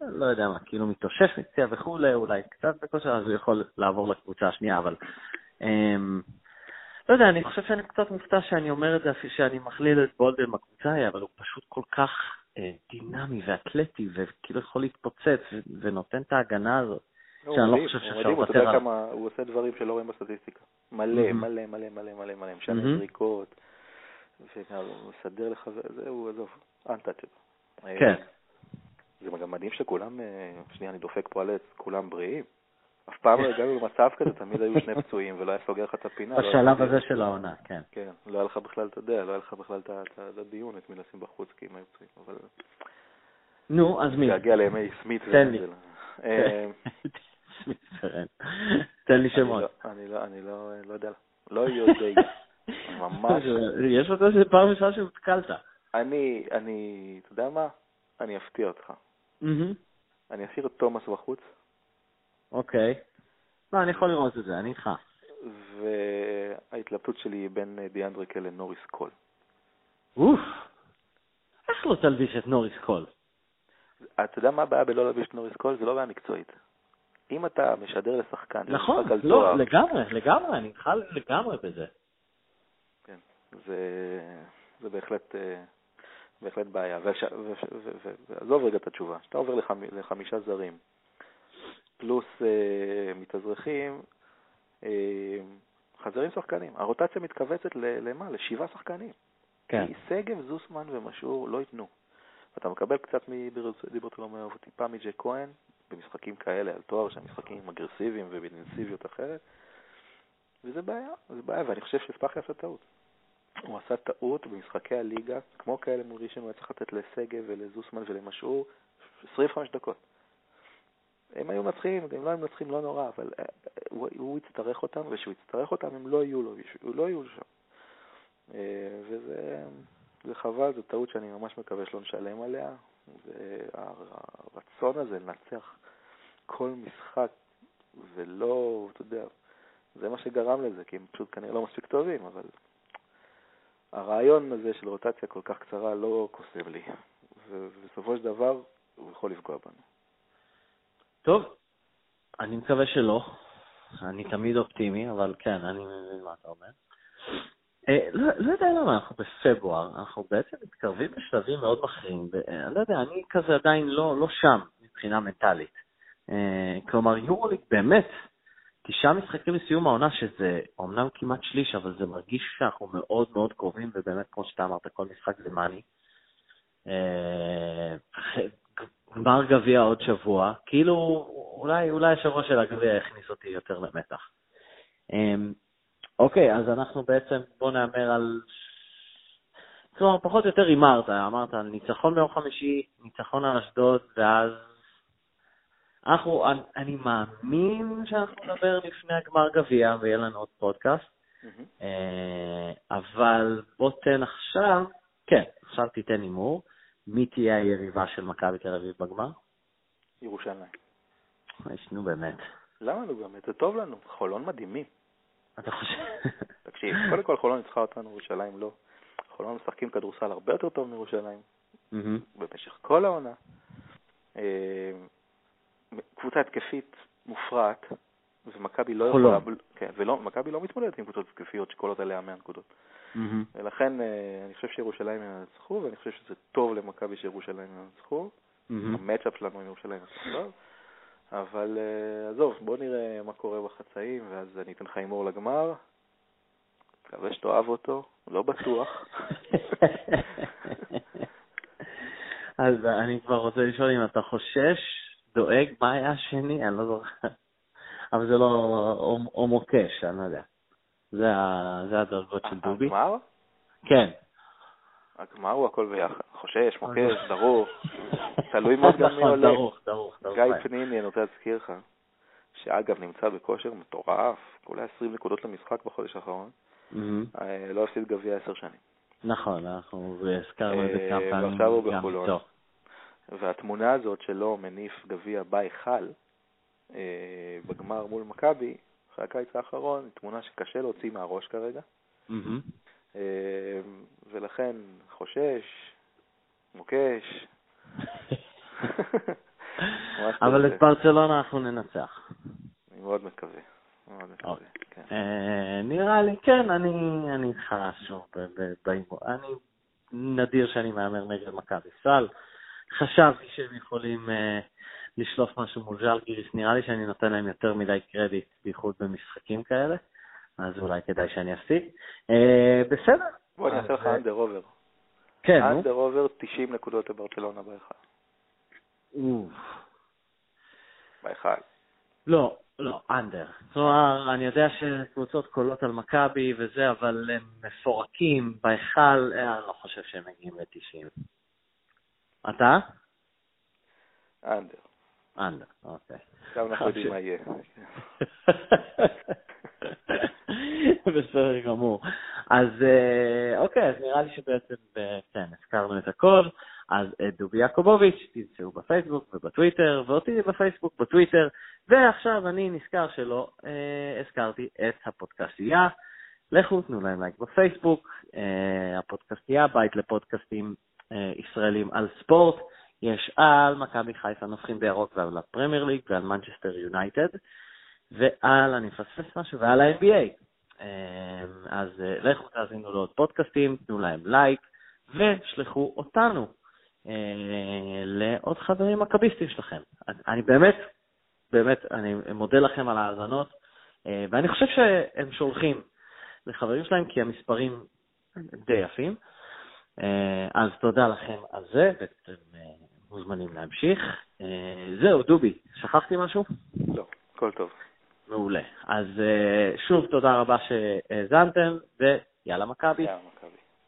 Speaker 1: לא יודע מה, כאילו מתאושש מפציעה וכולי, אולי קצת בכושר, אז הוא יכול לעבור לקבוצה השנייה, אבל... אמ, לא יודע, אני חושב שאני קצת מופתע שאני אומר את זה, אפילו שאני מכליל את בולדן בקבוצה אבל הוא פשוט כל כך אה, דינמי ואתלטי, וכאילו יכול להתפוצץ, ונותן את ההגנה הזאת.
Speaker 2: הוא
Speaker 1: שאני לא חושב שאפשר לוותר עליו.
Speaker 2: הוא עושה דברים שלא רואים בסטטיסטיקה. מלא. מלא, מלא, מלא, מלא, מלא, משנה. זריקות, והוא מסדר לך, זהו, עזוב, untouchable.
Speaker 1: כן.
Speaker 2: זה גם מדהים שכולם, אה, שנייה, אני דופק פה על עץ, כולם בריאים. אף פעם לא הגענו למצב כזה, תמיד היו שני פצועים ולא היה סוגר לך את הפינה. לא
Speaker 1: בשלב. הזה של העונה, כן.
Speaker 2: כן, לא היה לך בכלל, אתה יודע, לא היה לך בכלל את הדיון, את מי לשים בחוץ, כי הם היו פצועים, אבל
Speaker 1: נו, אז מי?
Speaker 2: להגיע לימי סמית
Speaker 1: תן לי. ורן. תן לי שמות.
Speaker 2: אני לא, אני לא, לא יודע, לא יודע. ממש.
Speaker 1: יש אותו שזה פעם ראשונה שהותקלת.
Speaker 2: אני, אני, אתה יודע מה? אני אפתיע אותך. אני אשאיר את תומאס בחוץ,
Speaker 1: אוקיי. לא, אני יכול לראות את זה, אני איתך.
Speaker 2: וההתלבטות שלי היא בין אה, דיאנדריקה לנוריס קול.
Speaker 1: אוף. איך לא תלביש את נוריס קול?
Speaker 2: אתה יודע מה הבעיה בלא להלביש את נוריס קול? זה לא בעיה מקצועית. אם אתה משדר לשחקן,
Speaker 1: נכון, לא,
Speaker 2: תואר,
Speaker 1: לגמרי, לגמרי, אני איתך לגמרי בזה.
Speaker 2: כן, זה, זה בהחלט, אה, בהחלט בעיה. ועזוב רגע את התשובה. כשאתה עובר לחמ, לחמישה זרים, פלוס אה, מתאזרחים, אה, חזרים שחקנים. הרוטציה מתכווצת למה? לשבעה שחקנים.
Speaker 1: כן.
Speaker 2: כי שגב, זוסמן ומשור לא ייתנו. אתה מקבל קצת מברטולומיאו וטיפה מג'י כהן, במשחקים כאלה על תואר, שהם משחקים אגרסיביים ובאינטנסיביות אחרת, וזה בעיה, זה בעיה, ואני חושב שספאחי עשה טעות. הוא עשה טעות במשחקי הליגה, כמו כאלה מול ראשון, הוא היה צריך לתת לשגב ולזוסמן ולמשעור 25 דקות. הם היו מנצחים, אם לא היו מנצחים לא נורא, אבל אה, הוא, הוא יצטרך אותם, וכשהוא יצטרך אותם הם לא יהיו לו, לא יהיו שם. אה, וזה זה חבל, זו טעות שאני ממש מקווה שלא נשלם עליה. והרצון הזה לנצח כל משחק, ולא, אתה יודע, זה מה שגרם לזה, כי הם פשוט כנראה לא מספיק טובים, אבל הרעיון הזה של רוטציה כל כך קצרה לא קוסם לי, ובסופו של דבר הוא יכול לפגוע בנו.
Speaker 1: טוב, אני מקווה שלא. אני תמיד אופטימי, אבל כן, אני מבין מה אתה אומר. אה, לא, לא יודע למה, אנחנו בפברואר, אנחנו בעצם מתקרבים לשלבים מאוד מכריעים, ואני לא יודע, אני כזה עדיין לא, לא שם מבחינה מנטלית. אה, כלומר, יורוליג באמת, תשעה משחקים לסיום העונה, שזה אומנם כמעט שליש, אבל זה מרגיש שאנחנו מאוד מאוד קרובים, ובאמת, כמו שאתה אמרת, כל משחק זה מאני. אה, גמר גביע עוד שבוע, כאילו, אולי, אולי השבוע של הגביע יכניס אותי יותר למתח. אוקיי, אז אנחנו בעצם, בוא נאמר על... כלומר, פחות או יותר הימרת, אמרת ניצחון ביום חמישי, ניצחון על אשדוד, ואז... אנחנו, אני, אני מאמין שאנחנו נדבר לפני הגמר גביע ויהיה לנו עוד פודקאסט, mm-hmm. אבל בוא תן עכשיו, כן, עכשיו תיתן הימור, מי תהיה היריבה של מכבי תל אביב בגמר?
Speaker 2: ירושלים.
Speaker 1: נו באמת.
Speaker 2: למה נו באמת? זה טוב לנו, חולון מדהימים.
Speaker 1: אתה חושב?
Speaker 2: תקשיב, קודם כל חולון ניצחה אותנו, ירושלים לא. חולון משחקים כדורסל הרבה יותר טוב מירושלים, במשך כל העונה. אה, קבוצה התקפית מופרעת, ומכבי לא יכולה... כן, ומכבי לא מתמודדת עם קבוצות התקפיות שקולות עליה 100 נקודות. ולכן אה, אני חושב שירושלים ינצחו, ואני חושב שזה טוב למכבי שירושלים ינצחו. המצ'אפ שלנו עם ירושלים ינצחו. אבל uh, עזוב, בוא נראה מה קורה בחצאים, ואז אני אתן לך הימור לגמר. מקווה שתאהב אותו, לא בטוח.
Speaker 1: אז אני כבר רוצה לשאול אם אתה חושש, דואג, מה היה השני? אני לא זוכר. אבל זה לא או מוקש, אני לא יודע. זה, זה הדרגות של דובי.
Speaker 2: הגמר?
Speaker 1: כן.
Speaker 2: הגמר הוא הכל ביחד. חושש, מוקש, דרוך. תלוי מאוד גם מי עולה.
Speaker 1: דרוך, דרוך.
Speaker 2: גיא פניני, אני רוצה להזכיר לך, שאגב נמצא בכושר מטורף, אולי 20 נקודות למשחק בחודש האחרון, אה, לא הפסיד גביע עשר שנים.
Speaker 1: נכון, אנחנו הזכרנו את זה כמה
Speaker 2: פעמים. ועכשיו הוא בחולון. והתמונה הזאת שלו מניף גביע בהיכל אה, בגמר מול מכבי, אחרי הקיץ האחרון, היא תמונה שקשה להוציא מהראש כרגע. אה, ולכן חושש, מוקש.
Speaker 1: אבל את ברצלונה אנחנו ננצח.
Speaker 2: אני מאוד מקווה. מאוד מקווה, אוקיי. כן.
Speaker 1: אה, נראה לי, כן, אני איתך שוב בהימור. אני נדיר שאני מהמר נגד מכבי סל. חשבתי שהם יכולים אה, לשלוף משהו מול ז'לגיריס, נראה לי שאני נותן להם יותר מדי קרדיט, בייחוד במשחקים כאלה. אז אולי כדאי שאני אפסיק. אה, בסדר.
Speaker 2: בוא, אני אעשה לך under over.
Speaker 1: כן, נו.
Speaker 2: under over 90 נקודות לברצלונה בהיכל. בהיכל.
Speaker 1: לא, לא, under. כלומר, אני יודע שקבוצות קולעות על מכבי וזה, אבל הם מפורקים בהיכל, אה, אני לא חושב שהם מגיעים ל-90. אתה?
Speaker 2: אנדר.
Speaker 1: אנדר, אוקיי.
Speaker 2: עכשיו אנחנו יודעים מה יהיה.
Speaker 1: בסדר גמור. אז אה, אוקיי, אז נראה לי שבעצם, אה, כן, הזכרנו את הכל. אז את דובי יעקובוביץ' תמצאו בפייסבוק ובטוויטר, ואותי בפייסבוק, בטוויטר, ועכשיו אני נזכר שלא אה, הזכרתי את הפודקאסטייה. לכו, תנו להם לייק בפייסבוק, אה, הפודקאסטייה, בית לפודקאסטים אה, ישראלים על ספורט. יש על מכבי חיפה נופחים בירוק ועל הפרמייר ליג ועל מנצ'סטר יונייטד, ועל, אני מפספס משהו, ועל ה-NBA. אה, אז אה, לכו תאזינו לעוד פודקאסטים, תנו להם לייק, ושלחו אותנו אה, לעוד חברים מכביסטים שלכם. אני באמת, באמת, אני מודה לכם על ההאזנות, ואני חושב שהם שולחים לחברים שלהם, כי המספרים די יפים. אז תודה לכם על זה, ואתם מוזמנים להמשיך. זהו, דובי, שכחתי משהו?
Speaker 2: לא, הכל טוב.
Speaker 1: מעולה. אז שוב תודה רבה שהאזנתם, ויאללה מכבי. יאללה.